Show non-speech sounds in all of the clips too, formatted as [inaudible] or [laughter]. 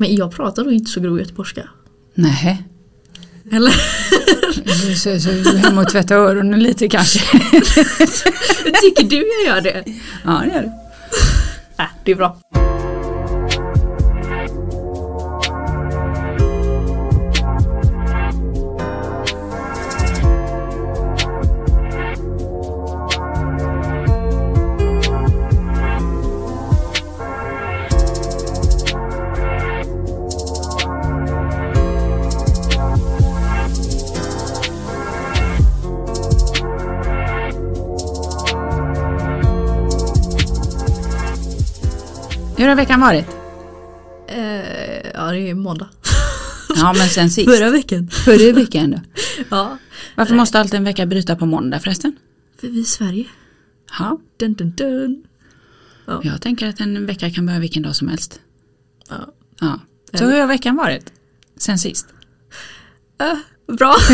Men jag pratar nog inte så grov göteborgska. Nej. Eller? Så, så, så hem och tvätta öronen lite kanske. [laughs] Tycker du jag gör det? Ja det gör det. Äh, det är bra. Har veckan varit? Eh, ja det är måndag. Ja men sen sist. Förra veckan. Förra veckan då. [laughs] Ja. Varför måste alltid en vecka bryta på måndag förresten? För vi är i Sverige. Ja, Dun, dun, dun. jag tänker att en vecka kan börja vilken dag som helst. Ja. Ja. Så hur har veckan varit? Sen sist? Äh, bra. [laughs]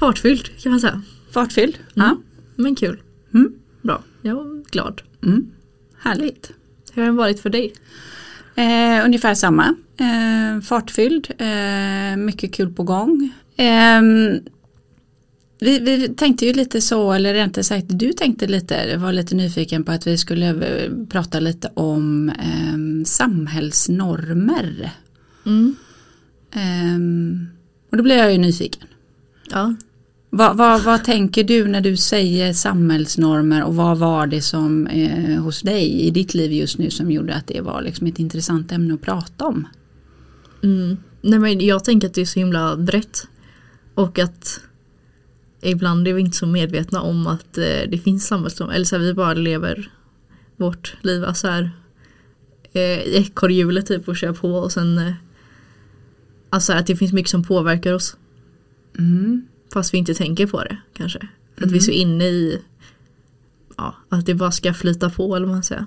Fartfylld kan man säga. Fartfylld? Ja. Men kul. Mm. Bra. Jag var glad. Mm. Härligt. Hur har den varit för dig? Eh, ungefär samma. Eh, fartfylld, eh, mycket kul på gång. Ehm, vi, vi tänkte ju lite så, eller rent sagt du tänkte lite, var lite nyfiken på att vi skulle prata lite om ehm, samhällsnormer. Mm. Ehm, och då blir jag ju nyfiken. Ja. Vad, vad, vad tänker du när du säger samhällsnormer och vad var det som eh, hos dig i ditt liv just nu som gjorde att det var liksom ett intressant ämne att prata om? Mm. Nej men jag tänker att det är så himla brett. Och att ibland är vi inte så medvetna om att eh, det finns samhällsnormer. Eller så här, vi bara lever vårt liv alltså här, eh, i ekorrhjulet typ och kör på och sen eh, Alltså att det finns mycket som påverkar oss. Mm. Fast vi inte tänker på det kanske. För att vi är så inne i ja, att det bara ska flyta på eller vad man säger.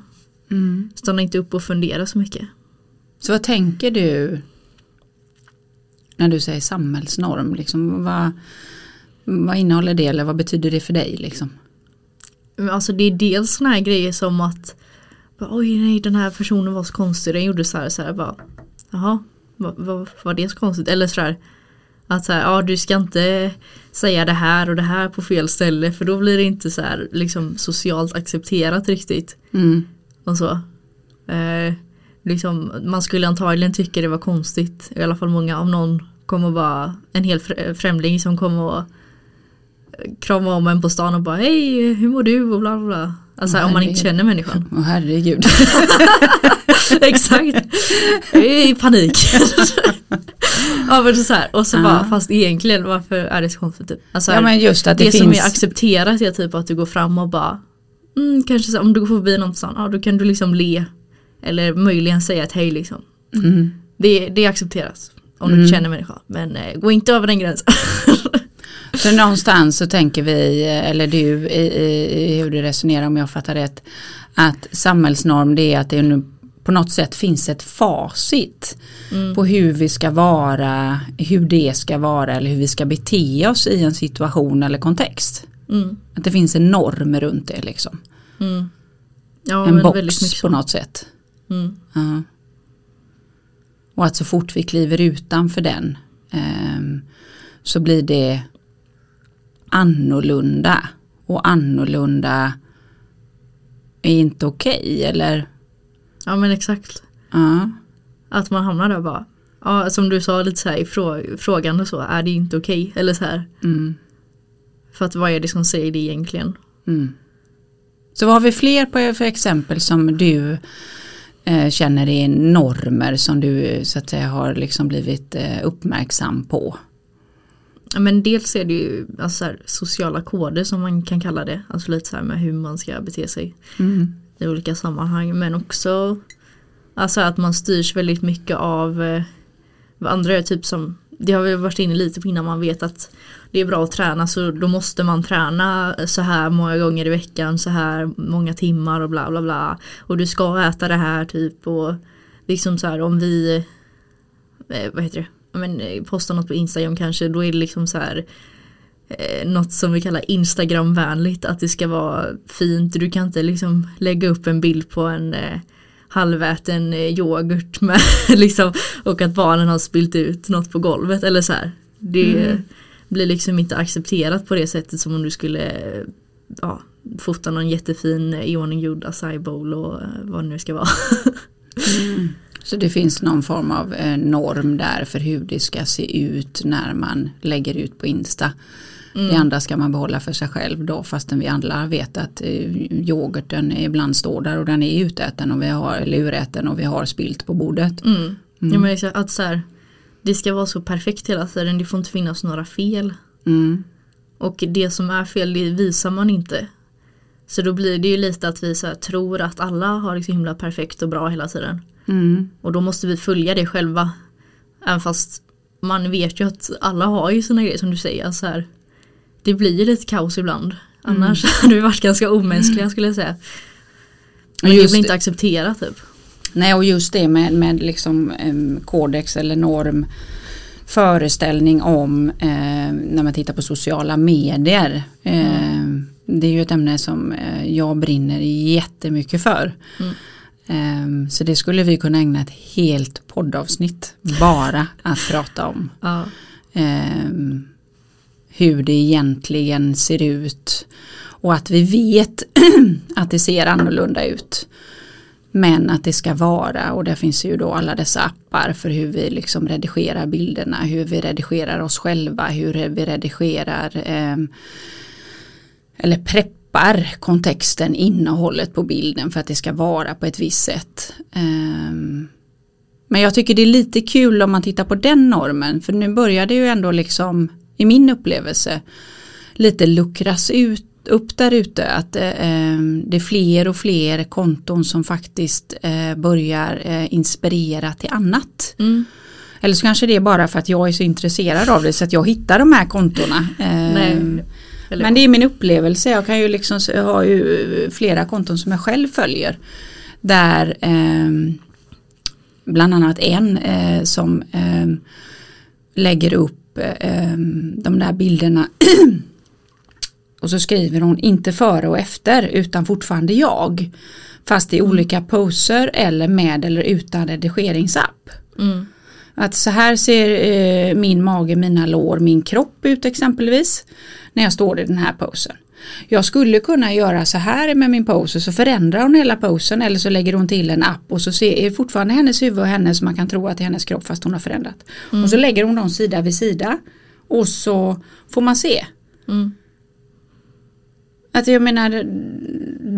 Mm. Stanna inte upp och fundera så mycket. Så vad tänker du när du säger samhällsnorm? Liksom, vad, vad innehåller det eller vad betyder det för dig? Liksom? Alltså det är dels såna här grejer som att Oj nej den här personen var så konstig, den gjorde så här, så här bara Jaha, vad, vad var det så konstigt? Eller så här Att så här, ja du ska inte säga det här och det här på fel ställe för då blir det inte så här liksom socialt accepterat riktigt. Mm. Och så. Eh, liksom, man skulle antagligen tycka det var konstigt, i alla fall många, om någon kommer att vara en hel frä- främling som kommer att krama om en på stan och bara hej hur mår du och bla bla. Alltså Åh, om man inte känner människan. Åh herregud. [laughs] [laughs] Exakt. Jag är i panik. [laughs] ja men så här, och så bara fast egentligen varför är det så konstigt typ? Alltså, ja men just att det, det, som finns. är accepterat är typ att du går fram och bara mm, kanske så, om du går förbi någon på stan, ja då kan du liksom le. Eller möjligen säga ett hej liksom. Mm. Det, det accepteras. Om du Mm. inte känner människan. Men eh, gå inte över den gränsen. [laughs] Så någonstans så tänker vi, eller du i, i, i hur du resonerar om jag fattar rätt, att samhällsnorm det är att det nu på något sätt finns ett facit Mm. på hur vi ska vara, hur det ska vara eller hur vi ska bete oss i en situation eller kontext. Mm. Att det finns en norm runt det liksom. Mm. Ja, en box på något sätt. Ja. Och att så fort vi kliver utanför den ehm, så blir det annorlunda. Och annorlunda är inte okej eller? Ja men exakt. Ja. Att man hamnar där bara. Ja som du sa lite så här i frå- frågan och så. Är det inte okej? Eller så här. Mm, För att vad är det som säger det egentligen? mm. Så vad har vi fler på för exempel som du eh, känner är normer som du så att säga har liksom blivit eh, uppmärksam på? Ja, men dels är det ju alltså, så här, sociala koder som man kan kalla det. Alltså lite så här med hur man ska bete sig. Mm i olika sammanhang men också alltså att man styrs väldigt mycket av eh, vad andra är typ som det har vi varit inne lite på innan man vet att det är bra att träna så då måste man träna så här många gånger i veckan så här många timmar och bla bla bla. Och du ska äta det här typ och liksom så här om vi eh, vad heter det? Men, eh, postar något på Instagram kanske då är det liksom så här eh, något som vi kallar Instagramvänligt att det ska vara fint. Du kan inte liksom lägga upp en bild på en eh, halväten eh, yoghurt med [laughs] liksom och att barnen har spilt ut något på golvet eller så här. Det mm. blir liksom inte accepterat på det sättet som om du skulle ja, fota någon jättefin iordninggjord acai bowl och vad det nu ska vara. mm. Så det finns någon form av norm där för hur det ska se ut när man lägger ut på Insta. Mm. Det andra ska man behålla för sig själv då fastän vi alla vet att eh, yoghurten ibland står där och den är utäten och vi har, eller uräten och vi har spilt på bordet. Mm. Mm. Ja, men att så här, det ska vara så perfekt hela tiden, det får inte finnas några fel. Mm. Och det som är fel det visar man inte. Så då blir det ju lite att vi så tror att alla har det så himla perfekt och bra hela tiden. Mm. Och då måste vi följa det själva. Även fast man vet ju att alla har ju sina grejer som du säger. Så här, det blir ju lite kaos ibland. Annars mm. [laughs] hade vi varit ganska omänskliga skulle jag säga. Men just det blir inte accepterat typ. Nej och just det med, med liksom um, kodex eller norm föreställning om eh, när man tittar på sociala medier. Eh, mm. Det är ju ett ämne som eh, jag brinner jättemycket för. Mm. Så det skulle vi kunna ägna ett helt poddavsnitt bara att prata om. Ja. Hur det egentligen ser ut och att vi vet [clears throat] att det ser annorlunda ut. Men att det ska vara och det finns ju då alla dessa appar för hur vi liksom redigerar bilderna, hur vi redigerar oss själva, hur vi redigerar eh, eller preppar kontexten, innehållet på bilden för att det ska vara på ett visst sätt. Eh, men jag tycker det är lite kul om man tittar på den normen för nu börjar det ju ändå liksom i min upplevelse lite luckras ut upp där ute att eh, det är fler och fler konton som faktiskt eh, börjar eh, inspirera till annat. Mm. Eller så kanske det är bara för att jag är så intresserad av det så att jag hittar de här kontona. Nej. Men det är min upplevelse, jag kan ju liksom ha ju flera konton som jag själv följer. Där eh, bland annat en eh, som eh, lägger upp eh, de där bilderna [clears throat] och så skriver hon inte före och efter utan fortfarande jag. Fast i mm. olika poser eller med eller utan redigeringsapp. Mm. Att så här ser eh, min mage, mina lår, min kropp ut exempelvis. När jag står i den här posen. Jag skulle kunna göra så här med min pose så förändrar hon hela posen eller så lägger hon till en app och så ser, är fortfarande hennes huvud och hennes man kan tro att det är hennes kropp fast hon har förändrat. Mm. Och så lägger hon dem sida vid sida och så får man se. Mm. Att jag menar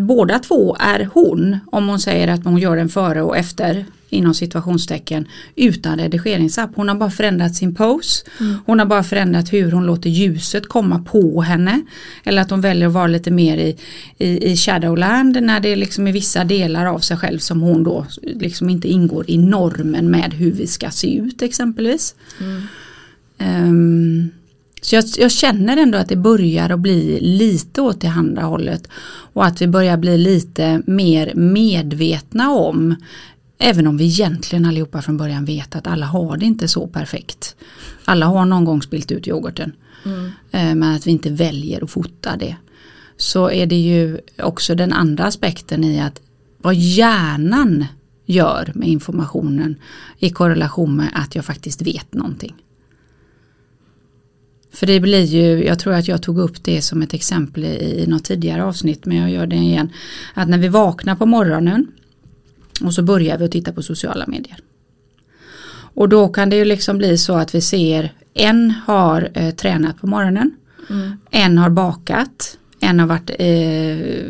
båda två är hon om hon säger att hon gör en före och efter inom situationstecken utan redigeringsapp. Hon har bara förändrat sin pose. Mm. Hon har bara förändrat hur hon låter ljuset komma på henne. Eller att hon väljer att vara lite mer i, i, i shadowland när det är liksom i vissa delar av sig själv som hon då liksom inte ingår i normen med hur vi ska se ut exempelvis. Mm. Um, så jag, jag, känner ändå att det börjar att bli lite åt det andra hållet och att vi börjar bli lite mer medvetna om Även om vi egentligen allihopa från början vet att alla har det inte så perfekt. Alla har någon gång spilt ut yoghurten. Mm. Eh, men att vi inte väljer att fota det. Så är det ju också den andra aspekten i att vad hjärnan gör med informationen i korrelation med att jag faktiskt vet någonting. För det blir ju, jag tror att jag tog upp det som ett exempel i, i något tidigare avsnitt men jag gör det igen. Att när vi vaknar på morgonen och så börjar vi att titta på sociala medier. Och då kan det ju liksom bli så att vi ser en har eh, tränat på morgonen. Mm. En har bakat. En har varit, eh,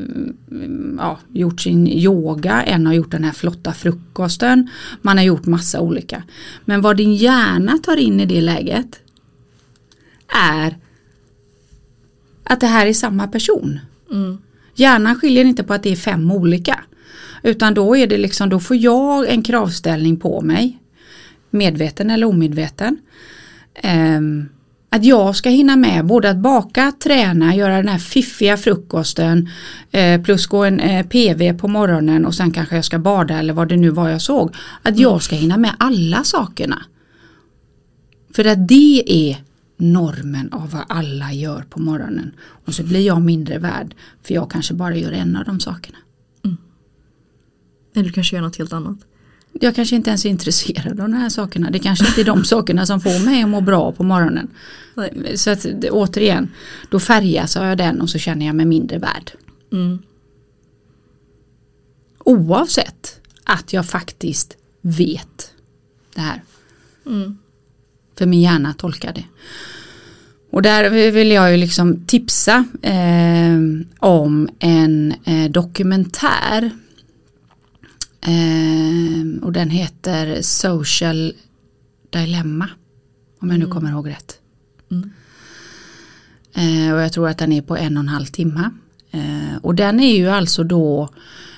ja, gjort sin yoga, en har gjort den här flotta frukosten. Man har gjort massa olika. Men vad din hjärna tar in i det läget är att det här är samma person. Mm. Hjärnan skiljer inte på att det är fem olika. Utan då är det liksom, då får jag en kravställning på mig. Medveten eller omedveten. Um, att jag ska hinna med både att baka, träna, göra den här fiffiga frukosten eh, plus gå en eh, PV på morgonen och sen kanske jag ska bada eller vad det nu var jag såg. Att jag ska hinna med alla sakerna. För att det är normen av vad alla gör på morgonen. Och så blir jag mindre värd för jag kanske bara gör en av de sakerna. Eller du kanske gör något helt annat. Jag kanske inte ens är intresserad av de här sakerna. Det kanske inte är de sakerna som får mig att må bra på morgonen. Nej. Så att återigen, då färgas jag den och så känner jag mig mindre värd. Mm. Oavsett att jag faktiskt vet det här. Mm. För min hjärna tolkar det. Och där vill jag ju liksom tipsa eh, om en eh, dokumentär. Eh, och den heter Social Dilemma. Om jag nu kommer ihåg rätt. Mm. Eh, och jag tror att den är på en och en halv timme. Eh, och den är ju alltså då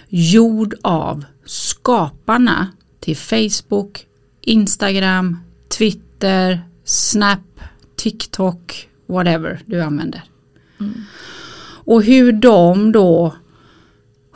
gjord av skaparna till Facebook, Instagram, Twitter, Snap, TikTok, whatever du använder. Och hur de då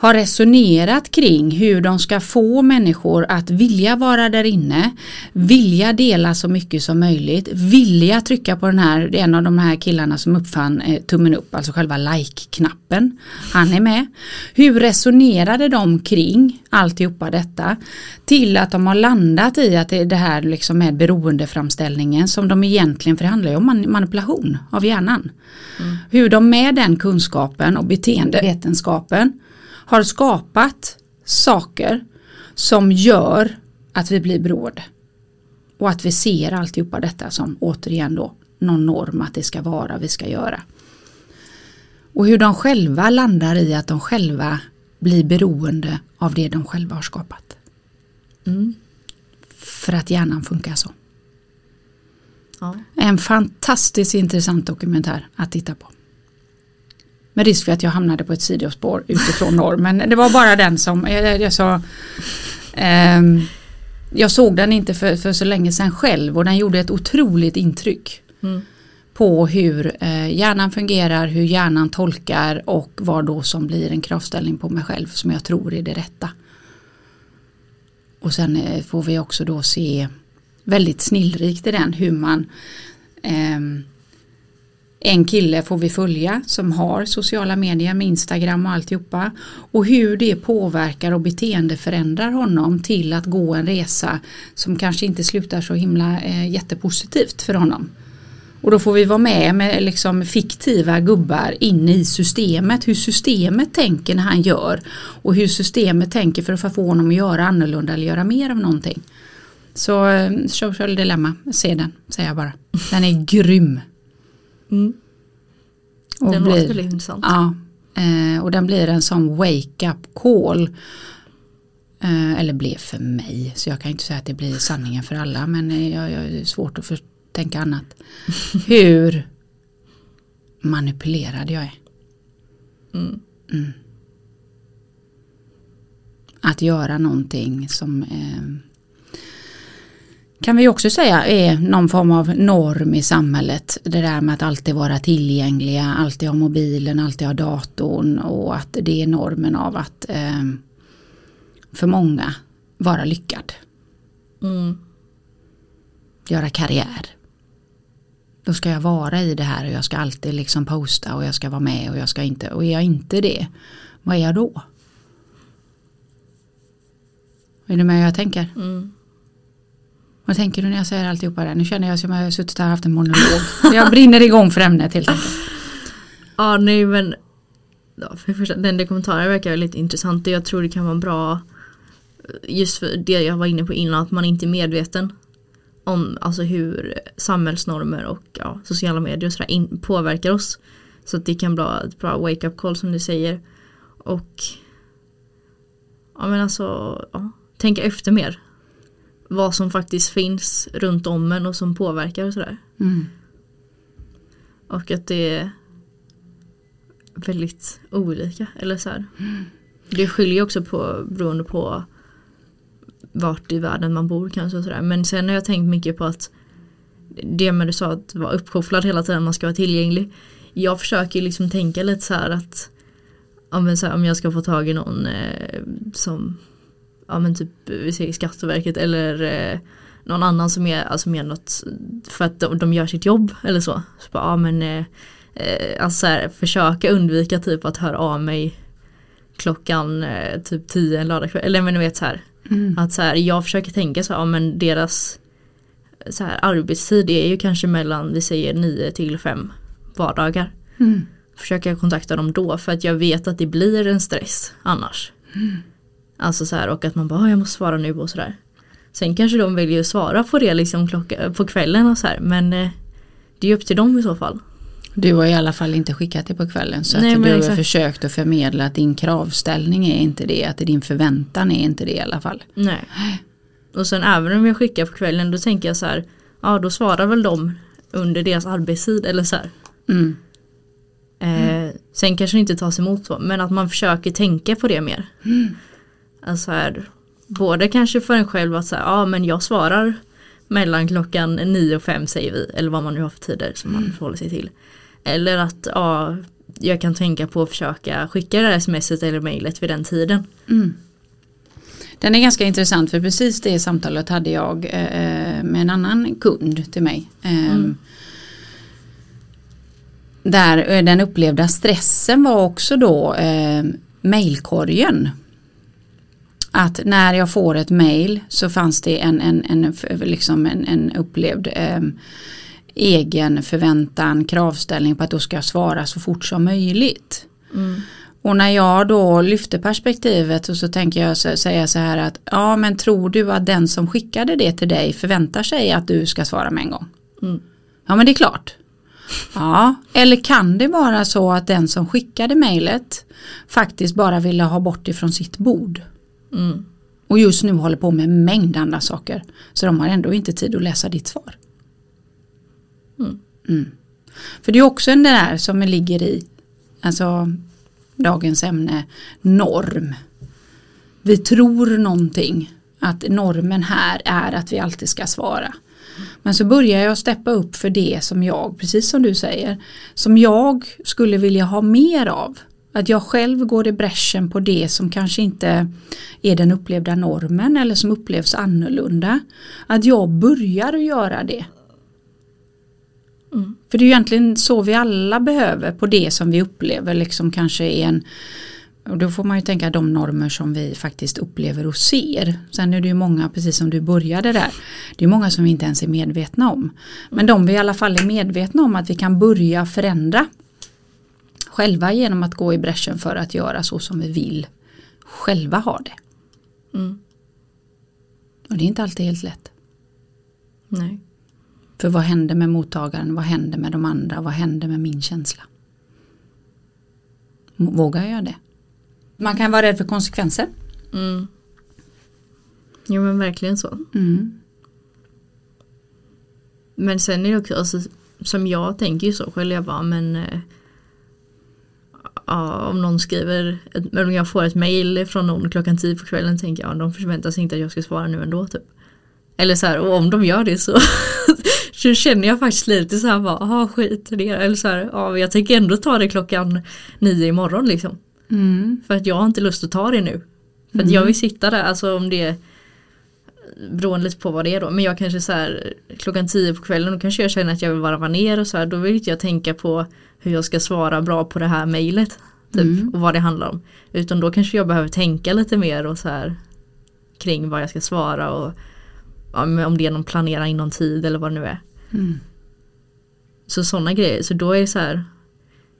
har resonerat kring hur de ska få människor att vilja vara där inne, vilja dela så mycket som möjligt, vilja trycka på den här, en av de här killarna som uppfann eh, tummen upp, alltså själva like-knappen. Han är med. Hur resonerade de kring alltihopa detta till att de har landat i att det det här liksom med beroendeframställningen som de egentligen, för det handlar ju om man- manipulation av hjärnan. Hur de med den kunskapen och beteendevetenskapen har skapat saker som gör att vi blir beroende. Och att vi ser alltihopa detta som återigen då någon norm att det ska vara, vi ska göra. Och hur de själva landar i att de själva blir beroende av det de själva har skapat. Mm. För att hjärnan funkar så. Ja. En fantastiskt intressant dokumentär att titta på. Med risk för att jag hamnade på ett sidospår utifrån norm. Men det var bara den som jag, jag sa. ehm, jag såg den inte för, för så länge sedan själv och den gjorde ett otroligt intryck. Mm. På hur eh, hjärnan fungerar, hur hjärnan tolkar och vad då som blir en kravställning på mig själv som jag tror är det rätta. Och sen eh, får vi också då se väldigt snillrikt i den hur man ehm, en kille får vi följa som har sociala medier med Instagram och alltihopa och hur det påverkar och beteendeförändrar honom till att gå en resa som kanske inte slutar så himla eh, jättepositivt för honom. Och då får vi vara med med liksom fiktiva gubbar inne i systemet, hur systemet tänker när han gör och hur systemet tänker för att få honom att göra annorlunda eller göra mer av någonting. Så eh, Social Dilemma, se den, säger jag bara. Den är grym. Mm. Och Den blir- låter intressant. Ja, eh, och den blir en sån wake up call. Eh, eller blev för mig, så jag kan inte säga att det blir sanningen för alla, men eh, jag, jag, är svårt att för, tänka annat. [laughs] Hur manipulerad jag är. Mm. Mm. Att göra någonting som eh, kan vi också säga är någon form av norm i samhället. Det där med att alltid vara tillgängliga, alltid ha mobilen, alltid ha datorn och att det är normen av att eh, för många vara lyckad, Mm. göra karriär. Då ska jag vara i det här och jag ska alltid liksom posta och jag ska vara med och jag ska inte, och är jag inte det, vad är jag då? Är du med hur jag tänker? Mm. Vad tänker du när jag säger alltihopa det? Nu känner jag som att jag har suttit här och haft en monolog. [laughs] jag brinner igång för ämnet helt enkelt. Ja nej men ja, för första, den där kommentaren verkar väldigt intressant och jag tror det kan vara bra just för det jag var inne på innan att man inte är medveten om alltså hur samhällsnormer och ja, sociala medier och sådär in, påverkar oss. Så att det kan vara ett bra wake up call som du säger. Och ja men alltså ja, tänka efter mer. Vad som faktiskt finns runt om en och som påverkar och sådär. Mm. Och att det är väldigt olika. Eller så här. Det skiljer också på beroende på vart i världen man bor kanske. Och så där. Men sen har jag tänkt mycket på att det med du sa att vara uppkopplad hela tiden, man ska vara tillgänglig. Jag försöker liksom tänka lite så här att ja, men så här, om jag ska få tag i någon eh, som ja men typ vi säger Skatteverket eller eh, någon annan som är alltså mer något för att de, de gör sitt jobb eller så. så bara, ja men eh, eh, alltså så här, försöka undvika typ att höra av mig klockan eh, typ 10 en lördagkväll. Eller men du vet så här. Mm. Att så här, jag försöker tänka så här, ja, men deras så här, arbetstid är ju kanske mellan, vi säger 9 till 5 vardagar. Mm. Försöker jag kontakta dem då för att jag vet att det blir en stress annars. Alltså så här och att man bara, "Ah, jag måste svara nu och sådär. Sen kanske de väljer att svara på det liksom klocka, på kvällen och så här men eh, det är ju upp till dem i så fall. Du har i alla fall inte skickat det på kvällen så Nej, att du har försökt att förmedla att din kravställning är inte det, att din förväntan är inte det i alla fall. Nej. Och sen även om jag skickar på kvällen då tänker jag så här, ja då svarar väl de under deras arbetstid eller så här. Mm. Eh, sen kanske det inte tas emot så, men att man försöker tänka på det mer. Alltså här, både kanske för en själv att säga, ja men jag svarar mellan klockan 9 och 5 säger vi, eller vad man nu har för tider som man förhåller sig till. Eller att ja, jag kan tänka på att försöka skicka det här smset eller mejlet vid den tiden. Mm. Den är ganska intressant för precis det samtalet hade jag eh, med en annan kund till mig. Eh, Där eh, den upplevda stressen var också då eh, mailkorgen. Att när jag får ett mail så fanns det en, en, en, liksom en, en upplevd eh, egen förväntan, kravställning på att då ska jag svara så fort som möjligt. Och när jag då lyfter perspektivet och så tänker jag säga så här att ja men tror du att den som skickade det till dig förväntar sig att du ska svara med en gång? Mm. Ja men det är klart. Ja, eller kan det vara så att den som skickade mejlet faktiskt bara ville ha bort det från sitt bord? Mm. Och just nu håller på med en mängd andra saker. Så de har ändå inte tid att läsa ditt svar. Mm. Mm. För det är också en där som ligger i alltså dagens ämne norm. Vi tror någonting att normen här är att vi alltid ska svara. Men så börjar jag steppa upp för det som jag, precis som du säger, som jag skulle vilja ha mer av. Att jag själv går i bräschen på det som kanske inte är den upplevda normen eller som upplevs annorlunda. Att jag börjar att göra det. Mm. För det är egentligen så vi alla behöver på det som vi upplever liksom kanske är en och då får man ju tänka de normer som vi faktiskt upplever och ser. Sen är det ju många, precis som du började där, det är många som vi inte ens är medvetna om. Men de vi i alla fall är medvetna om att vi kan börja förändra själva genom att gå i bräschen för att göra så som vi vill själva ha det. Mm. Och det är inte alltid helt lätt. Nej. För vad händer med mottagaren, vad händer med de andra, vad händer med min känsla? Vågar jag det? Man kan vara rädd för konsekvenser. Mm. Jo men verkligen så. Mm. Men sen är det också, alltså, som jag tänker ju så själv, jag bara men eh, ja, om någon skriver, ett, om jag får ett mail från någon klockan tio på kvällen tänker jag, ja, de förväntar sig inte att jag ska svara nu ändå typ. Eller så här, och om de gör det så, [laughs] så känner jag faktiskt lite så här bara, aha skit i det. Eller så här, ja jag tänker ändå ta det klockan nio imorgon liksom. Mm. För att jag har inte lust att ta det nu. För att jag vill sitta där, alltså om det är beroende lite på vad det är då. Men jag kanske så här klockan tio på kvällen då kanske jag känner att jag vill varva ner och så här. Då vill inte jag tänka på hur jag ska svara bra på det här mejlet. Typ, Mm. och vad det handlar om. Utan då kanske jag behöver tänka lite mer och så här kring vad jag ska svara och ja, om det är någon planera in någon tid eller vad det nu är. Mm. Så sådana grejer. Så då är det så här.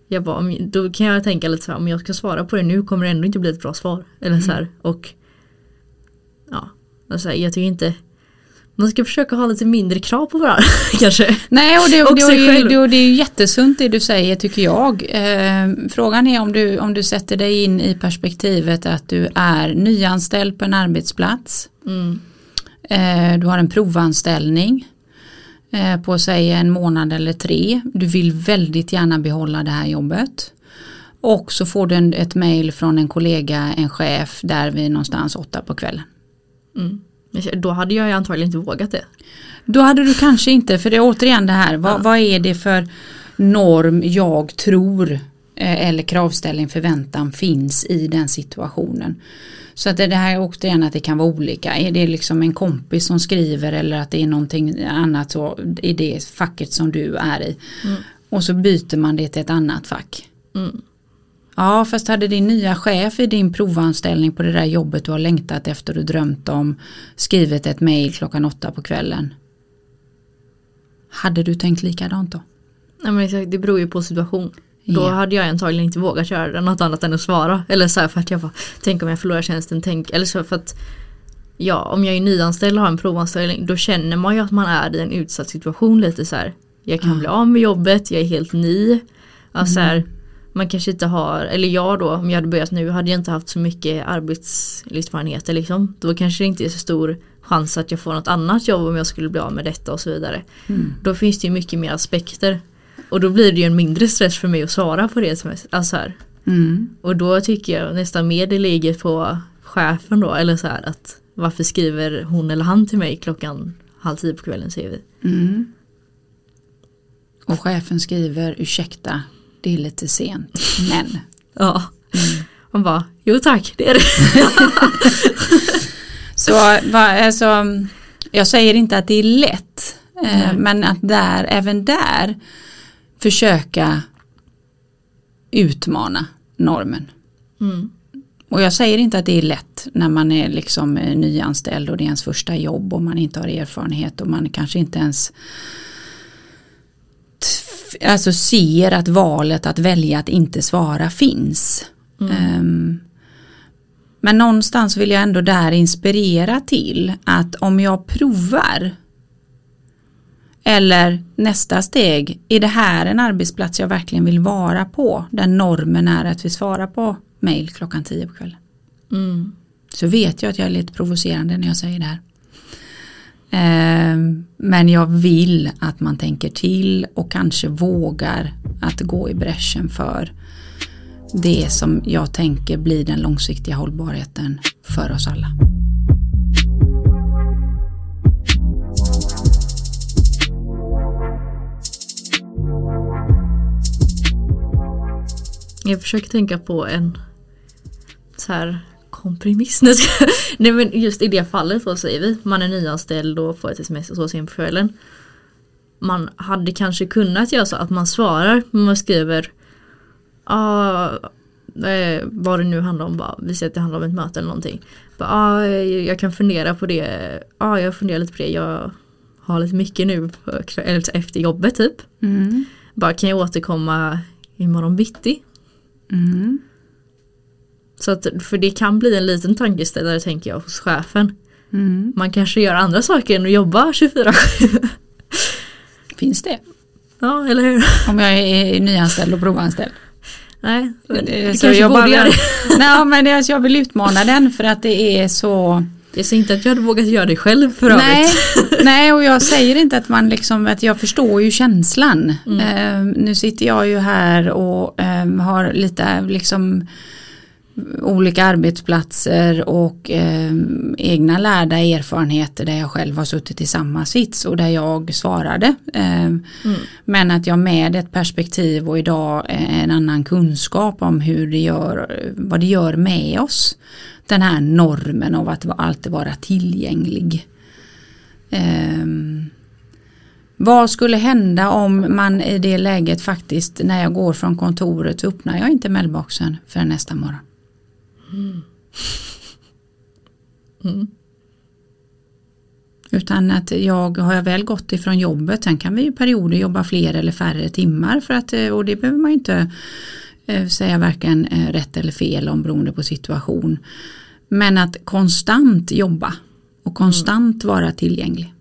Jag bara, då kan jag tänka lite så här, om jag ska svara på det nu kommer det ändå inte bli ett bra svar. Eller så här, och ja, alltså, jag tycker inte man ska försöka ha lite mindre krav på varandra [laughs] kanske. Nej, och det, Och det, sig det, det, är ju jättesunt det du säger tycker jag. Eh, frågan är om du, om du sätter dig in i perspektivet att du är nyanställd på en arbetsplats. Mm, Eh, du har en provanställning eh, på säg en månad eller tre. Du vill väldigt gärna behålla det här jobbet. Och så får du en, ett mail från en kollega, en chef, där vi är någonstans åtta på kvällen. mm. Då hade jag ju antagligen inte vågat det. Då hade du kanske inte, för det är återigen det här, vad, Ja. vad är det för norm jag tror eh, eller kravställning, förväntan finns i den situationen. Så att det det här är återigen att det kan vara olika. Är det liksom en kompis som skriver eller att det är någonting annat så i det facket som du är i. Mm. Och så byter man det till ett annat fack. Mm. Ja, fast hade din nya chef i din provanställning på det där jobbet du har längtat efter och drömt om skrivit ett mail klockan åtta på kvällen. Hade du tänkt likadant då? Nej men exakt, det beror ju på situation. Då hade jag antagligen inte vågat göra det, något annat än att svara. Eller så här för att jag bara, tänk om jag förlorar tjänsten, tänk, eller så för att Ja, om jag är nyanställd och har en provanställning då känner man ju att man är i en utsatt situation lite så här. Jag kan Ja. bli av med jobbet, jag är helt ny. Alltså så här, man kanske inte har, eller jag då, om jag hade börjat nu hade jag inte haft så mycket arbetslivserfarenheter liksom. Då kanske det inte är så stor chans att jag får något annat jobb om jag skulle bli av med detta och så vidare. Mm. Då finns det ju mycket mer aspekter. Och då blir det ju en mindre stress för mig att svara på det. Som är, alltså här. Mm. Och då tycker jag nästan mer det ligger på chefen då. Eller så här att varför skriver hon eller han till mig klockan halv tio på kvällen säger vi. Mm. Och chefen skriver ursäkta, det är lite sent, men. [laughs] Ja. Man bara, jo tack det är det. [laughs] Så va, alltså, jag säger inte att det är lätt, eh, men att där, även där försöka utmana normen. Mm. Och jag säger inte att det är lätt när man är liksom eh, nyanställd och det är ens första jobb och man inte har erfarenhet och man kanske inte ens alltså ser att valet att välja att inte svara finns. Ehm, men någonstans vill jag ändå där inspirera till att om jag provar eller nästa steg, är det här en arbetsplats jag verkligen vill vara på? Där normen är att vi svarar på mail klockan 10 på kvällen. Mm. Så vet jag att jag är lite provocerande när jag säger det här. Eh, men jag vill att man tänker till och kanske vågar att gå i bräschen för det som jag tänker blir den långsiktiga hållbarheten för oss alla. Jag försöker tänka på en så här kompromiss. [laughs] Nej, men just i det fallet vad säger vi? Man är nyanställd och får ett sms och så sent på kvällen. Man hade kanske kunnat göra så att man svarar men man skriver ah, eh, vad det nu handlar om, bara, vi säger att det handlar om ett möte eller någonting. Bara, ah, jag kan fundera på det, ah, jag funderar lite på det, jag har lite mycket nu efter jobbet typ. Mm. Bara kan jag återkomma imorgon bitti? Mm. Så att, för det kan bli en liten tankeställare tänker jag hos chefen. Mm. Man kanske gör andra saker än att jobba 24-7. [laughs] Finns det? Ja, eller hur? Om jag är nyanställd och provanställd. Nej, Det- det så jag bara- göra det. [laughs] Nej men det, alltså, jag vill utmana den för att det är så Jag säger inte att jag hade vågat göra det själv för nej, övrigt. [laughs] nej och jag säger inte att man liksom att jag förstår ju känslan. Eh, nu sitter jag ju här och eh, har lite liksom olika arbetsplatser och eh, egna lärda erfarenheter där jag själv har suttit i samma sits och där jag svarade. Eh, Men att jag med ett perspektiv och idag eh, en annan kunskap om hur det gör, vad det gör med oss. Den här normen av att alltid vara tillgänglig. Ehm, vad skulle hända om man i det läget faktiskt när jag går från kontoret så öppnar jag inte mailboxen för nästa morgon. Mm. Utan att jag har jag väl gått ifrån jobbet, sen kan vi i perioder jobba fler eller färre timmar för att, eh, och det behöver man inte eh, säga varken eh, rätt eller fel om beroende på situation. Men att konstant jobba och konstant vara tillgänglig.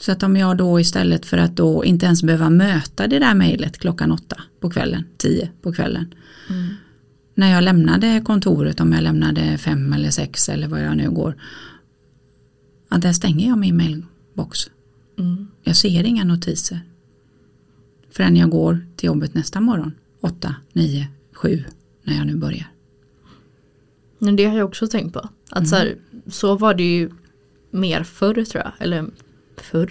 Så att om jag då istället för att då inte ens behöva möta det där mejlet klockan åtta på kvällen, tio på kvällen. När jag lämnade kontoret, om jag lämnade fem eller sex eller vad jag nu går. Ja, där stänger jag min mailbox. Mm. Jag ser inga notiser. Förrän jag går till jobbet nästa morgon. Åtta, nio, sju när jag nu börjar. Men det har jag också tänkt på. Att så, här, så var det ju mer förr tror jag. Eller förr.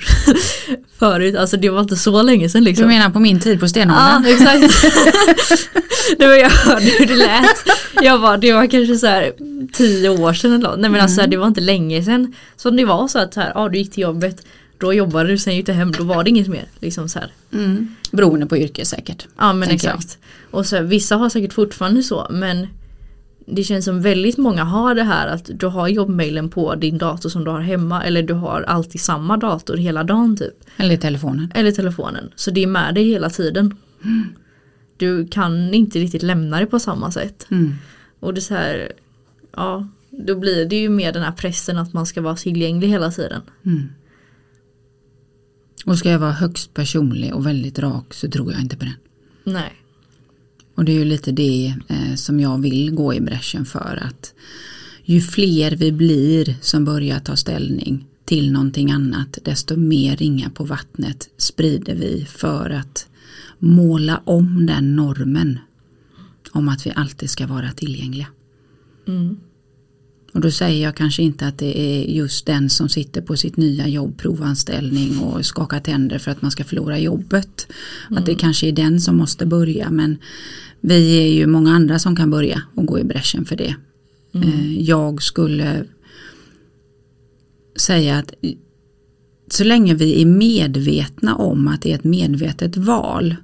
[laughs] Förut, alltså det var inte så länge sedan Du liksom. menar på min tid på Ja, stenåldern? exakt. [laughs] det var jag hörde hur det lät. Jag var, det var kanske så här tio år sedan eller något. Nej men alltså det var inte länge sedan. Så det var så att så här, ja, du gick till jobbet. då jobbade du, sen gick du hem, då var det inget mer. Liksom så här. Mm. Beroende på yrke säkert. Ja men exakt. Och så, vissa har säkert fortfarande så men det känns som väldigt många har det här att du har jobbmailen på din dator som du har hemma eller du har alltid samma dator hela dagen typ. Eller telefonen. Eller telefonen. Så det är med dig hela tiden. Du kan inte riktigt lämna det på samma sätt. Mm. Och det är så här, ja, då blir det ju mer den här pressen att man ska vara tillgänglig hela tiden. Mm. Och ska jag vara högst personlig och väldigt rak så tror jag inte på den. Nej. Och det är ju lite det eh, som jag vill gå i bräschen för att ju fler vi blir som börjar ta ställning till någonting annat desto mer ringa på vattnet sprider vi för att måla om den normen om att vi alltid ska vara tillgängliga. Mm. Och då säger jag kanske inte att det är just den som sitter på sitt nya jobb, provanställning och skakar tänder för att man ska förlora jobbet. Att det kanske är den som måste börja men vi är ju många andra som kan börja och gå i bräschen för det. Eh, Jag skulle säga att så länge vi är medvetna om att det är ett medvetet val.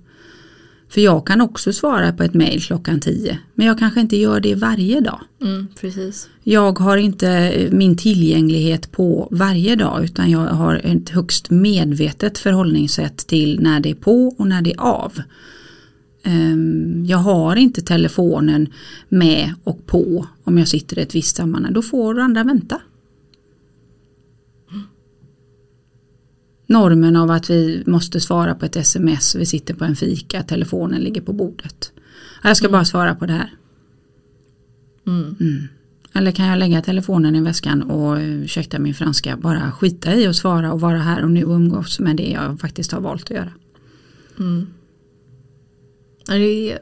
För jag kan också svara på ett mail klockan 10 men jag kanske inte gör det varje dag. Mm, precis. Jag har inte min tillgänglighet på varje dag utan jag har ett högst medvetet förhållningssätt till när det är på och när det är av. Ehm, Jag har inte telefonen med och på om jag sitter i ett visst sammanhang. Då får andra vänta. Normen av att vi måste svara på ett sms, vi sitter på en fika, telefonen ligger på bordet. Jag ska bara svara på det här. Mm. Eller kan jag lägga telefonen i väskan och eh, ursäkta min franska bara skita i att svara och vara här och nu och umgås med det jag faktiskt har valt att göra. Mm. Är,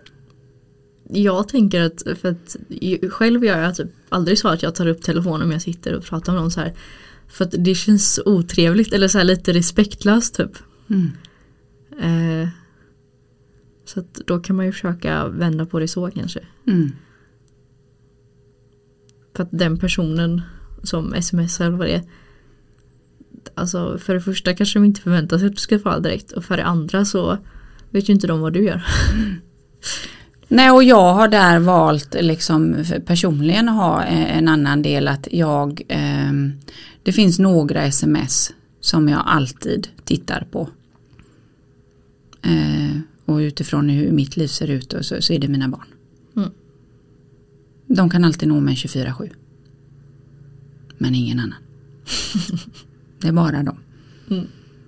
jag tänker att, för att själv gör jag typ aldrig så att jag tar upp telefonen om jag sitter och pratar med någon så här. För att det känns otrevligt eller så här lite respektlöst typ. Mm. Eh, så att då kan man ju försöka vända på det så kanske. Mm. För att den personen som smsar eller vad det är. Alltså för det första kanske de inte förväntar sig att du ska svara direkt. Och för det andra så vet ju inte de vad du gör. [laughs] Nej och jag har där valt liksom personligen ha eh, en annan del att jag ehm, Det finns några sms som jag alltid tittar på. Eh, och utifrån hur mitt liv ser ut och så, så är det mina barn. Mm. De kan alltid nå mig 24-7. Men ingen annan. [laughs] det är bara dem. Mm.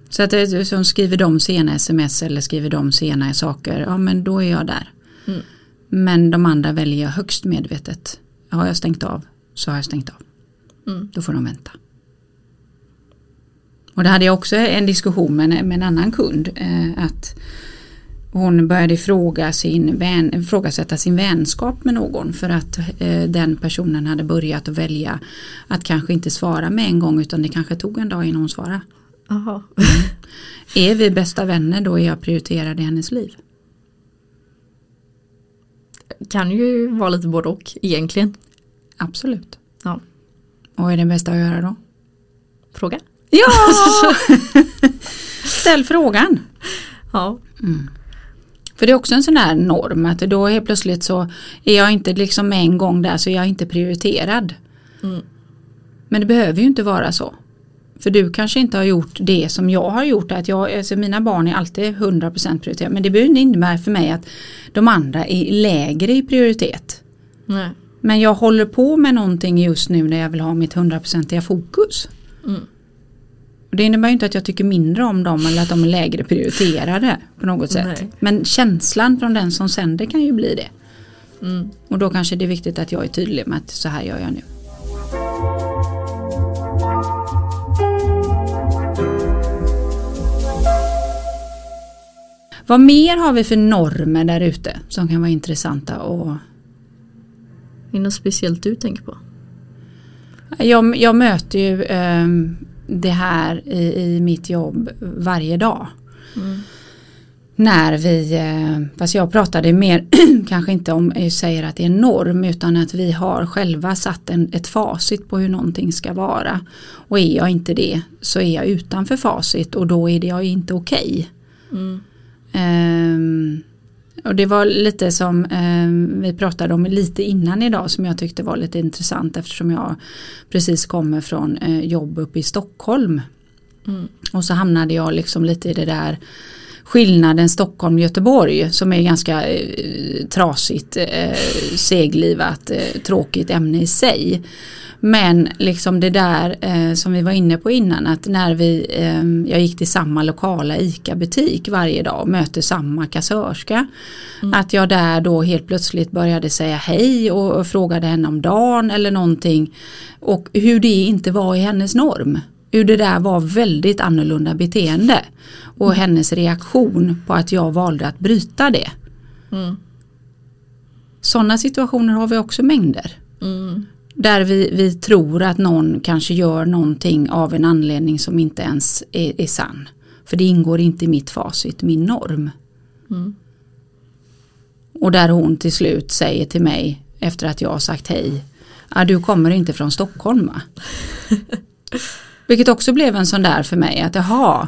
Så att det, som skriver de sena sms eller skriver de sena saker, ja men då är jag där. Mm. Men de andra väljer jag högst medvetet. Har jag stängt av så har jag stängt av. Mm. Då får de vänta. Och det hade jag också en diskussion med, med en annan kund. Eh, att hon började ifråga sin vän, ifrågasätta sin vänskap med någon för att eh, den personen hade börjat att välja att kanske inte svara med en gång utan det kanske tog en dag innan hon svarade. Aha. Är vi bästa vänner då är jag prioriterad i hennes liv. Kan ju vara lite både och egentligen. Absolut. Ja. Och är det bästa att göra då? Fråga. Ja! [laughs] Ställ frågan. Ja. För det är också en sån här norm att då helt plötsligt så är jag inte liksom en gång där så jag är inte prioriterad. Mm. Men det behöver ju inte vara så. För du kanske inte har gjort det som jag har gjort. Att jag, alltså mina barn är alltid 100% prioriterade. Men det behöver inte innebära för mig att de andra är lägre i prioritet. Nej. Men jag håller på med någonting just nu när jag vill ha mitt 100% fokus. Mm. Och det innebär ju inte att jag tycker mindre om dem eller att de är lägre prioriterade på något sätt. Nej. Men känslan från den som sänder kan ju bli det. Mm. Och då kanske det är viktigt att jag är tydlig med att så här gör jag nu. Vad mer har vi för normer där ute som kan vara intressanta och Är det något speciellt du tänker på? jag, jag möter ju ehm, det här i, i mitt jobb varje dag. Mm. när vi, eh, fast jag pratade mer, [clears throat] kanske inte om, jag säger att det är en norm, utan att vi har själva satt en, ett facit på hur någonting ska vara. Och är jag inte det så är jag utanför facit och då är det jag inte okej. Okay. Mm. Um, och det var lite som um, vi pratade om lite innan idag som jag tyckte var lite intressant eftersom jag precis kommer från uh, jobb uppe i Stockholm. Mm. Och så hamnade jag liksom lite i det där skillnaden Stockholm-Göteborg som är ganska eh, trasigt, eh, seglivat, eh, tråkigt ämne i sig. Men liksom det där eh, som vi var inne på innan att när vi, eh, jag gick till samma lokala ICA-butik varje dag och möter samma kassörska. Mm. Att jag där då helt plötsligt började säga hej och, och frågade henne om dagen eller någonting. Och hur det inte var i hennes norm. Hur det där var väldigt annorlunda beteende. Och mm. hennes reaktion på att jag valde att bryta det. Mm. Sådana situationer har vi också mängder. Mm. Där vi, vi tror att någon kanske gör någonting av en anledning som inte ens är, är sann. För det ingår inte i mitt facit, min norm. Mm. Och där hon till slut säger till mig efter att jag har sagt hej. Ah, du kommer inte från Stockholm va? [laughs] Vilket också blev en sån där för mig att jaha,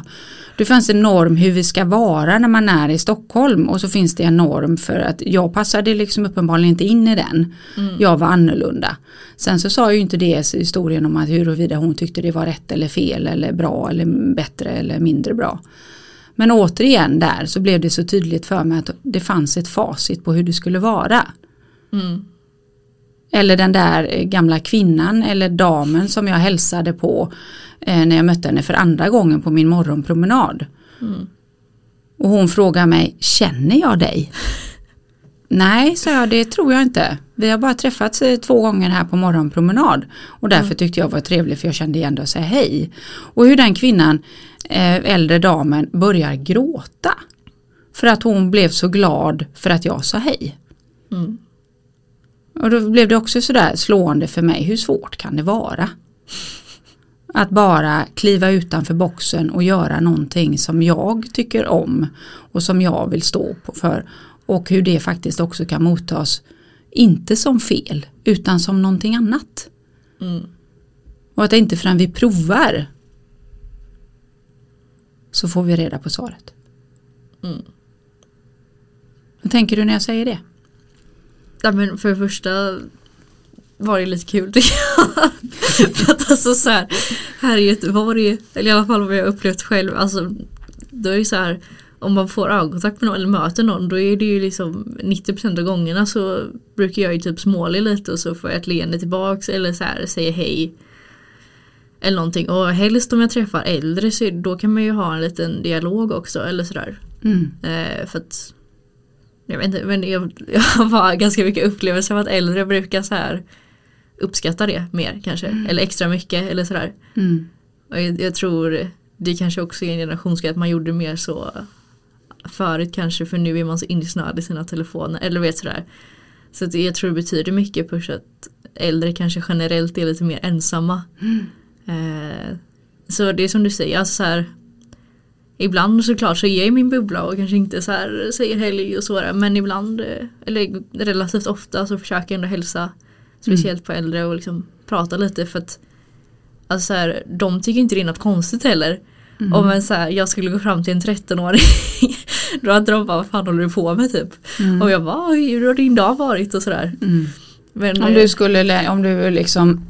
det fanns en norm hur vi ska vara när man är i Stockholm och så finns det en norm för att jag passade liksom uppenbarligen inte in i den. Mm. Jag var annorlunda. Sen så sa ju inte det historien om att huruvida hon tyckte det var rätt eller fel eller bra eller bättre eller mindre bra. Men återigen där så blev det så tydligt för mig att det fanns ett facit på hur det skulle vara. Mm. Eller den där gamla kvinnan eller damen som jag hälsade på eh, när jag mötte henne för andra gången på min morgonpromenad. Mm. Och hon frågar mig, känner jag dig? [laughs] Nej, sa jag, det tror jag inte. Vi har bara träffats eh, två gånger här på morgonpromenad. Och därför mm. tyckte jag var trevligt för jag kände igen dig och säga hej. Och hur den kvinnan, eh, äldre damen, börjar gråta. För att hon blev så glad för att jag sa hej. Mm. Och då blev det också sådär slående för mig, hur svårt kan det vara? Att bara kliva utanför boxen och göra någonting som jag tycker om och som jag vill stå för. Och hur det faktiskt också kan mottas, inte som fel, utan som någonting annat. Mm. Och att inte förrän vi provar så får vi reda på svaret. Mm. Vad tänker du när jag säger det? Ja men för det första var det lite kul tycker jag. [laughs] för att alltså så här, här i Göteborg, eller i alla fall vad jag upplevt själv, alltså då är det så här om man får ögonkontakt med någon eller möter någon då är det ju liksom 90% av gångerna så brukar jag ju typ småle lite och så får jag ett leende tillbaks eller så här säger hej. Eller någonting och helst om jag träffar äldre så då kan man ju ha en liten dialog också eller sådär. Mm. Eh, för att jag vet inte, men jag, jag har [laughs] ganska mycket upplevelser av att äldre brukar så här uppskatta det mer kanske. Mm. Eller extra mycket eller sådär. Mm. Och jag, jag, tror det kanske också är en generationsgrej att man gjorde mer så förut kanske för nu är man så insnöad i sina telefoner eller vet sådär. Så att jag tror det betyder mycket plus att äldre kanske generellt är lite mer ensamma. Mm. Eh, så det är som du säger, alltså så här, Ibland såklart så är jag i min bubbla och kanske inte så här säger hej och så men ibland eh, eller relativt ofta så försöker jag ändå hälsa speciellt mm. på äldre och liksom prata lite för att alltså så här, de tycker inte det är något konstigt heller. Mm. Om en så här, jag skulle gå fram till en 13-åring [laughs] då hade de bara vad fan håller du på med typ. Mm. Och jag bara hur har din dag varit och sådär. Mm. Men, om du eh, skulle om du liksom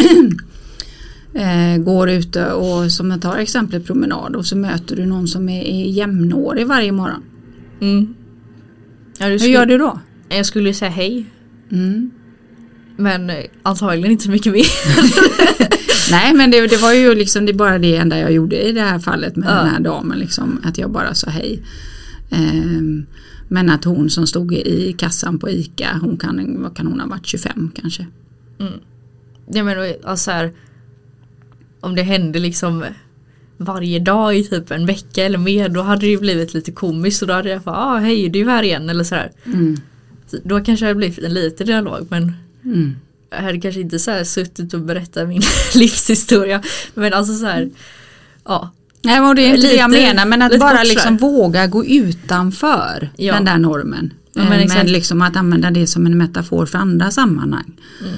[clears throat] eh, går ute och som jag tar exemplet promenad och så möter du någon som är, är jämnårig varje morgon. Mm. Ja, Hur gör du då? Jag skulle säga hej. Mm. Men eh, antagligen inte så mycket mer. [laughs] Nej men det, det, var ju liksom det bara det enda jag gjorde i det här fallet med ja. den här damen. Liksom, att jag bara sa hej. Um, men att hon som stod i kassan på ICA, hon kan, vad kan hon ha varit, 25 kanske. Mm. Ja men alltså här, om det hände liksom varje dag i typ en vecka eller mer då hade det ju blivit lite komiskt och då hade jag bara ah, hej du är här igen eller sådär. Mm. Så då kanske det hade blivit en liten dialog men mm. jag hade kanske inte så här suttit och berättat min [laughs] livshistoria men alltså så här ja. Nej, och det är inte Lite- det jag menar men att bara liksom våga gå utanför Ja. den där normen. Ja, men Eh, men liksom att använda det som en metafor för andra sammanhang. Mm.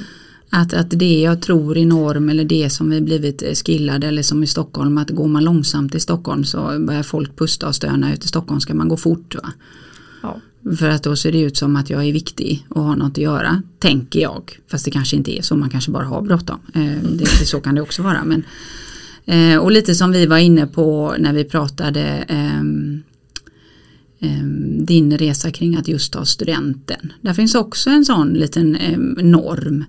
Att, att det jag tror är norm eller det som vi blivit eh, skillade eller som i Stockholm att går man långsamt i Stockholm så börjar folk pusta och stöna ut i Stockholm ska man gå fort. Va? Ja. För att då ser det ut som att jag är viktig och har något att göra, tänker jag. Fast det kanske inte är så, man kanske bara har bråttom. Eh, det, så [laughs] kan det också vara. Men, eh, och lite som vi var inne på när vi pratade ehm, din resa kring att just ta studenten. Där finns också en sån liten ehm, norm.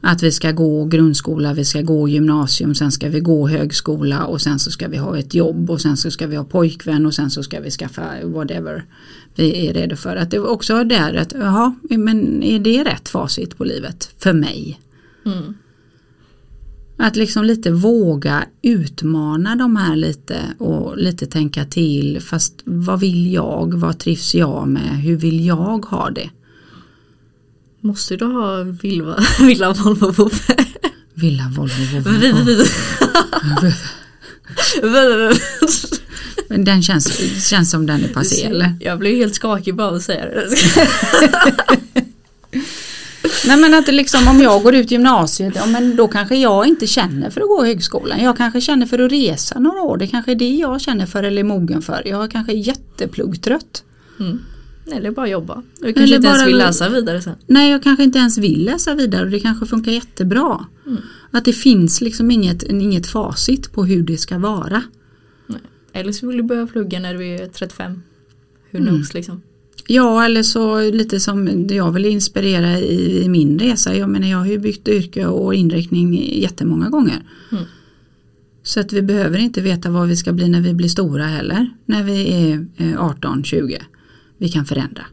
Att vi ska gå grundskola, vi ska gå gymnasium, sen ska vi gå högskola och sen så ska vi ha ett jobb och sen så ska vi ha pojkvän och sen så ska vi skaffa whatever vi är redo för. Att det också där att, jaha, men är det rätt facit på livet för mig? Mm. Att liksom lite våga utmana de här lite och lite tänka till fast vad vill jag, vad trivs jag med, hur vill jag ha det? Måste du ha Villa, [laughs] villa Volvo Bobbe? Villa Volvo Volvo. [laughs] Men Den känns, känns som den är passé [laughs] eller? Jag blev helt skakig bara av att säga det. Nej men att liksom om jag går ut gymnasiet, ja men då kanske jag inte känner för att gå högskolan. Jag kanske känner för att resa några år. Det kanske är det jag känner för eller är mogen för. Jag kanske är jättepluggtrött. Mm. Eller bara jobba. Du kanske inte ens vill läsa vidare sen. Nej jag kanske inte ens vill läsa vidare och det kanske funkar jättebra. Att det finns liksom inget, inget facit på hur det ska vara. Eller så vill du börja plugga när du är 35. Who Mm. knows liksom. Ja eller så lite som jag vill inspirera i, i min resa. Jag menar jag har ju byggt yrke och inriktning jättemånga gånger. Mm. Så att vi behöver inte veta vad vi ska bli när vi blir stora heller. När vi är eh, 18-20. Vi kan förändra.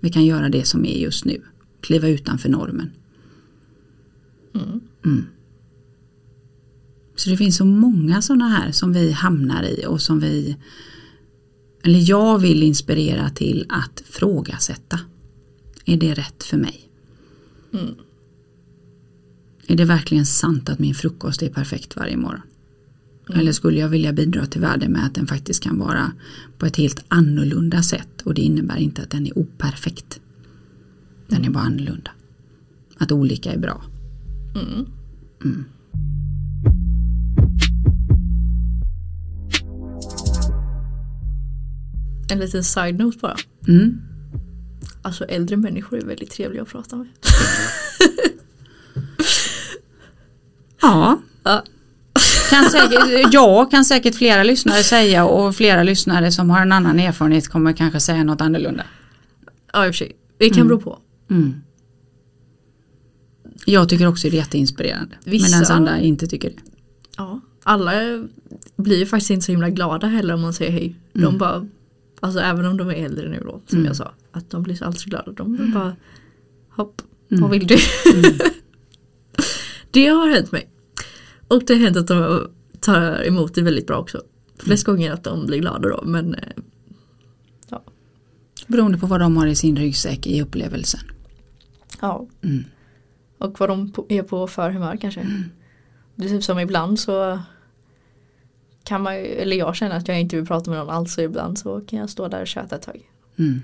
Vi kan göra det som är just nu. Kliva utanför normen. Mm. Mm. Så det finns så många sådana här som vi hamnar i och som vi eller jag vill inspirera till att frågasätta. Är det rätt för mig? Mm. Är det verkligen sant att min frukost är perfekt varje morgon? Eller skulle jag vilja bidra till världen med att den faktiskt kan vara på ett helt annorlunda sätt och det innebär inte att den är operfekt. Den är bara annorlunda. Att olika är bra. Mm. En liten side-note bara. Mm. Alltså äldre människor är väldigt trevliga att prata med. Ja, Ja. kan säkert, ja, kan säkert flera lyssnare säga och flera lyssnare som har en annan erfarenhet kommer kanske säga något annorlunda. Ja i och för sig. Det kan bero på. Mm. Jag tycker också det är jätteinspirerande. Vissa- Medan andra inte tycker det. Ja. Alla blir ju faktiskt inte så himla glada heller om man säger hej. De bara, alltså även om de är äldre nu då som jag sa. Att de blir så alltid glada. De blir bara, hopp, vad vill du? [laughs] det har hänt mig. Och det har hänt att de tar emot det väldigt bra också. Flest gånger att de blir glada då men eh, Beroende på vad de har i sin ryggsäck i upplevelsen. Ja. Mm. Och vad de är på för humör kanske. Det är typ som ibland så kan man eller jag känner att jag inte vill prata med någon alls och ibland så kan jag stå där och köta ett tag. Mm.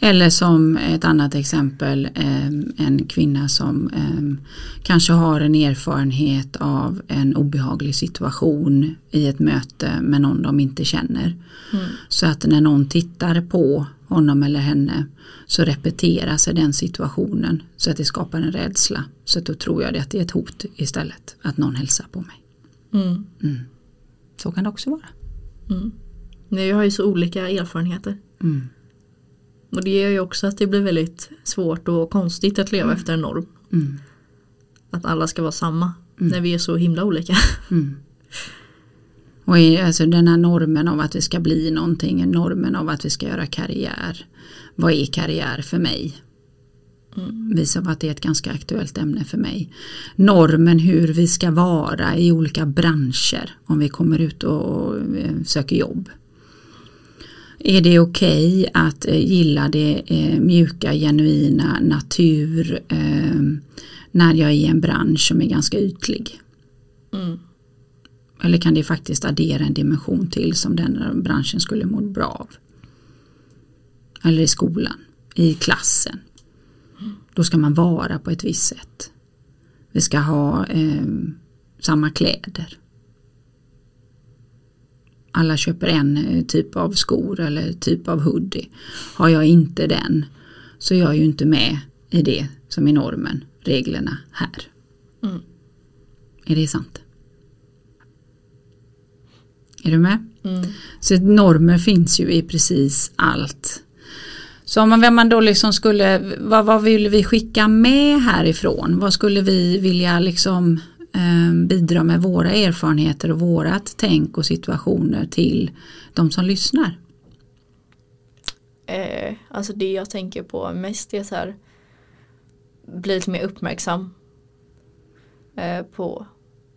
Eller som ett annat exempel eh, en kvinna som eh, kanske har en erfarenhet av en obehaglig situation i ett möte med någon de inte känner. Mm. Så att när någon tittar på honom eller henne så repeterar sig den situationen så att det skapar en rädsla. Så att då tror jag det att det är ett hot istället att någon hälsar på mig. Mm. Så kan det också vara. Mm. Nej, jag har ju så olika erfarenheter. Mm. Och det gör ju också att det blir väldigt svårt och konstigt att leva efter en norm. Mm. Att alla ska vara samma. När vi är så himla olika. [laughs] Mm. Och i, alltså den här normen av att vi ska bli någonting, normen av att vi ska göra karriär. Vad är karriär för mig? Visar på att det är ett ganska aktuellt ämne för mig. Normen hur vi ska vara i olika branscher om vi kommer ut och eh, söker jobb. Är det okej att eh, gilla det eh, mjuka, genuina, natur eh, när jag är i en bransch som är ganska ytlig? Mm. Eller kan det faktiskt addera en dimension till som den branschen skulle må bra av? Eller i skolan, i klassen. Då ska man vara på ett visst sätt. Vi ska ha eh, samma kläder. Alla köper en eh, typ av skor eller typ av hoodie. Har jag inte den så är jag ju inte med i det som är normen, reglerna här. Mm. Är det sant? Är du med? Mm. Så normer finns ju i precis allt. Så om man, man då liksom skulle, vad, vad vill vi skicka med härifrån? Vad skulle vi vilja liksom eh, bidra med våra erfarenheter och vårat tänk och situationer till de som lyssnar? Eh, alltså det jag tänker på mest är så här bli lite mer uppmärksam eh, på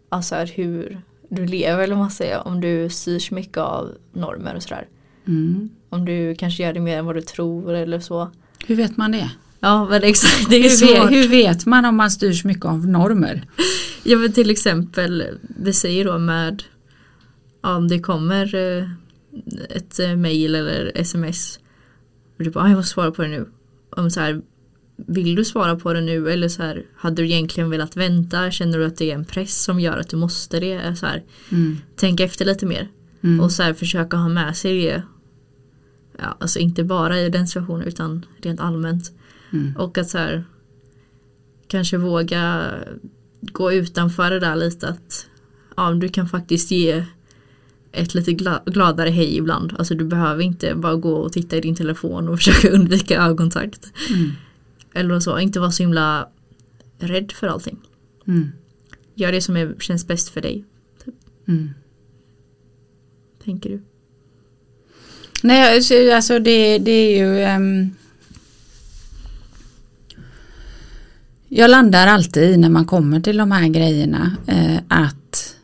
alltså här, hur du lever eller vad man säger om du styrs mycket av normer och sådär. Mm. Om du kanske gör det mer än vad du tror eller så. Hur vet man det? Ja men exakt, det är Hur vet, hur vet man om man styrs mycket av normer? Ja men till exempel, vi säger då med om det kommer eh, ett eh, mail eller sms och du bara, "Ah, jag måste svara på det nu. Om så här, vill du svara på det nu eller så här, hade du egentligen velat vänta? Känner du att det är en press som gör att du måste det? Så här, Mm. tänk efter lite mer Mm. och så här, försöka ha med sig det. Ja, alltså inte bara i den situationen utan rent allmänt. Mm. Och att så här, kanske våga gå utanför det där lite att ja, du kan faktiskt ge ett lite gla- gladare hej ibland. Alltså du behöver inte bara gå och titta i din telefon och [laughs] försöka undvika ögonkontakt. Mm. Eller så, inte vara så himla rädd för allting. Mm. Gör det som är, känns bäst för dig, Mm tänker du. Nej, alltså, alltså- det, det är ju um, Jag landar alltid när man kommer till de här grejerna uh, att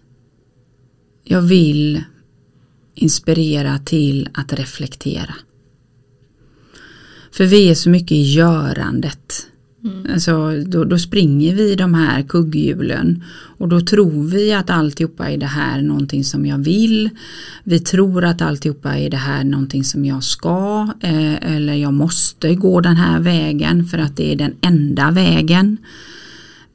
jag vill inspirera till att reflektera. För vi är så mycket i görandet. Mm. Alltså, då, då springer vi de här kugghjulen och då tror vi att alltihopa är det här någonting som jag vill. Vi tror att alltihopa är det här någonting som jag ska eh, eller jag måste gå den här vägen för att det är den enda vägen.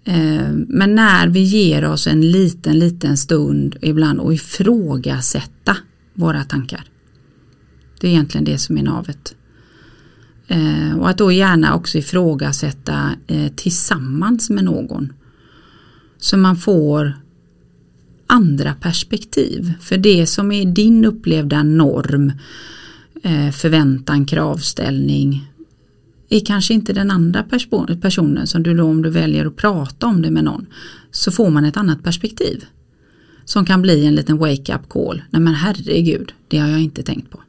Eh, men när vi ger oss en liten, liten stund ibland och ifrågasätta våra tankar. Det är egentligen det som är navet. Eh, och att då gärna också ifrågasätta eh, tillsammans med någon. Så man får andra perspektiv. För det som är din upplevda norm, eh, förväntan, kravställning är kanske inte den andra perso- personen som du då om du väljer att prata om det med någon så får man ett annat perspektiv. Som kan bli en liten wake-up call. Nej men herregud, det har jag inte tänkt på.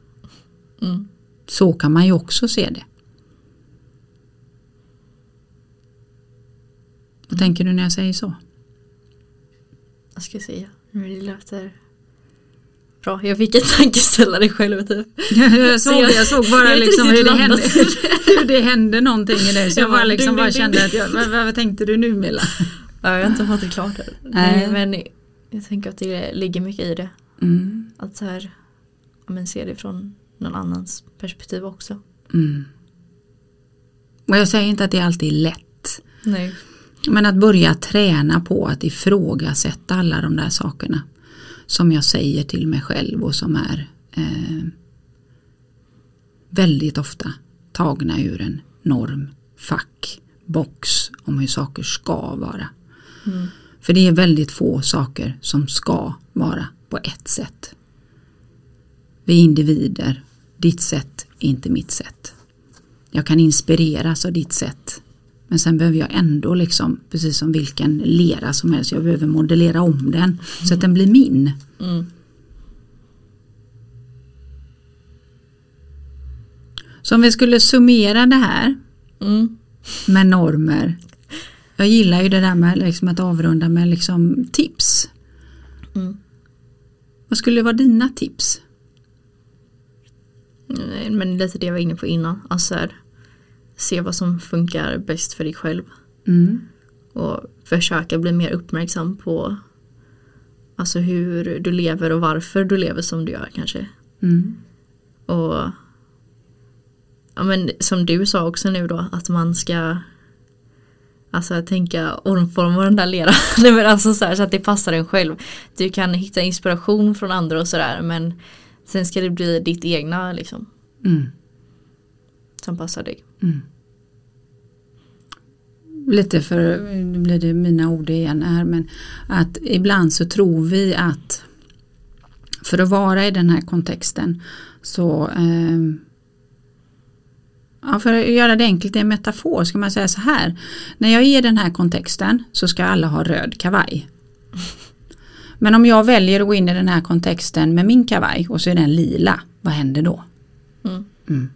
Mm. Så kan man ju också se det. Vad tänker du när jag säger så? Vad ska jag säga? Det låter bra. Jag fick en tankeställare själv typ. Jag såg jag- såg bara liksom hur det, hände, [laughs] hur det hände någonting i dig. Så jag bara liksom bara kände att jag, vad, vad tänkte du nu Milla? Ja, jag har inte fått det klart än. Nej. Men jag tänker att det ligger mycket i det. Mm, Att så här, men se det från någon annans perspektiv också. mm. Och jag säger inte att det alltid är lätt. Nej. Men att börja träna på att ifrågasätta alla de där sakerna. Som jag säger till mig själv och som är eh, väldigt ofta tagna ur en norm, fack, box om hur saker ska vara. Mm. För det är väldigt få saker som ska vara på ett sätt. Vi är individer, ditt sätt är inte mitt sätt. Jag kan inspireras av ditt sätt. Men sen behöver jag ändå liksom, precis som vilken lera som helst, jag behöver modellera om den så att den blir min. Mm. Så om vi skulle summera det här Mm. med normer. Jag gillar ju det där med liksom att avrunda med liksom tips. Mm. Vad skulle vara dina tips? Men lite det jag var inne på innan. Alltså här, se vad som funkar bäst för dig själv. Mm. Och försöka bli mer uppmärksam på alltså hur du lever och varför du lever som du gör kanske. Mm. Och ja, men som du sa också nu då att man ska Alltså tänka omforma den där leran. [laughs] Nej, men alltså så, här, så att det passar en själv. Du kan hitta inspiration från andra och sådär men sen ska det bli ditt egna liksom. Mm. Som passar dig. Mm. Lite för, nu blir det mina ord igen här, men att ibland så tror vi att för att vara i den här kontexten så eh, Ja, för att göra det enkelt i en metafor ska man säga så här. När jag är i den här kontexten så ska alla ha röd kavaj. Men om jag väljer att gå in i den här kontexten med min kavaj och så är den lila, vad händer då? Mm. Mm.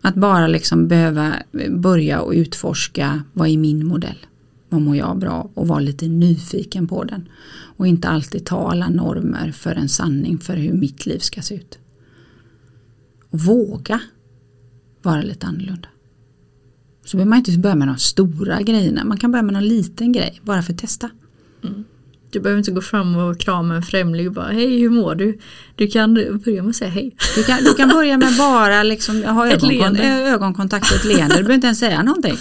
Att bara liksom behöva börja och utforska vad är min modell? Vad mår jag bra? Och vara lite nyfiken på den. Och inte alltid ta alla normer för en sanning för hur mitt liv ska se ut. Och våga vara lite annorlunda. Så behöver man inte börja med de stora grejerna. Man kan börja med någon liten grej bara för att testa. Mm. Du behöver inte gå fram och krama en främling och bara hej hur mår du? Du kan börja med att säga hej. Du kan, du kan börja med bara liksom, ha [laughs] Ett ögonkon- ögonkontakt och ett leende. Du behöver inte ens säga någonting.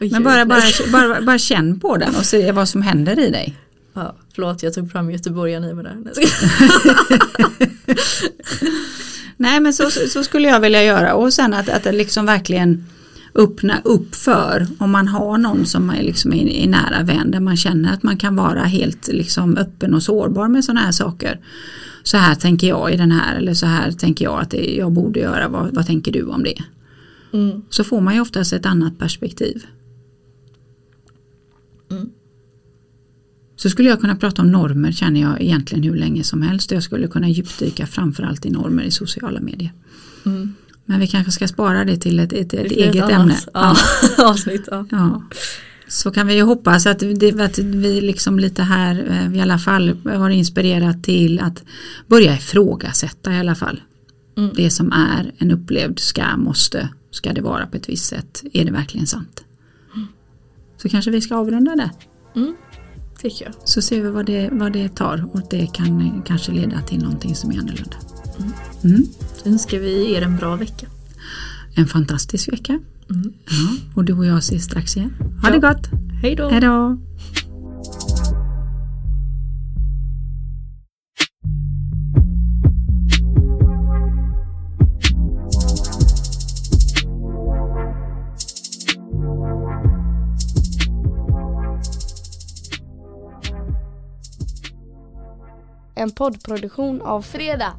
Oj, Men bara, bara, bara, bara känn på den och se vad som händer i dig. Ja, förlåt jag tog fram göteborgaren i mig där. Nej, [laughs] men så, så skulle jag vilja göra och sen att, att det liksom verkligen öppna upp för om man har någon som är liksom i, i nära vän där man känner att man kan vara helt liksom öppen och sårbar med sådana här saker. Så här tänker jag i den här eller så här tänker jag att det, jag borde göra, vad, vad tänker du om det? Mm. Så får man ju oftast ett annat perspektiv. Mm. Så skulle jag kunna prata om normer känner jag egentligen hur länge som helst jag skulle kunna djupdyka framförallt i normer i sociala medier. Mm. Men vi kanske ska spara det till ett, ett, ett Det ett eget annat, ämne. [laughs] Ja, avsnitt. Ja. Ja. Så kan vi ju hoppas att, det, att vi liksom lite här eh, i alla fall har inspirerat till att börja ifrågasätta i alla fall. Mm. Det som är en upplevd ska, måste, ska det vara på ett visst sätt. Är det verkligen sant? Så kanske vi ska avrunda där. Mm. Så ser vi vad det, vad det tar och det kan kanske leda till någonting som är annorlunda. Mm. Så önskar vi er en bra vecka. En fantastisk vecka. Mm. Ja, och du och jag ses strax igen. Ha Ja. det gott! Hej då! Hej då! En poddproduktion av Fredag.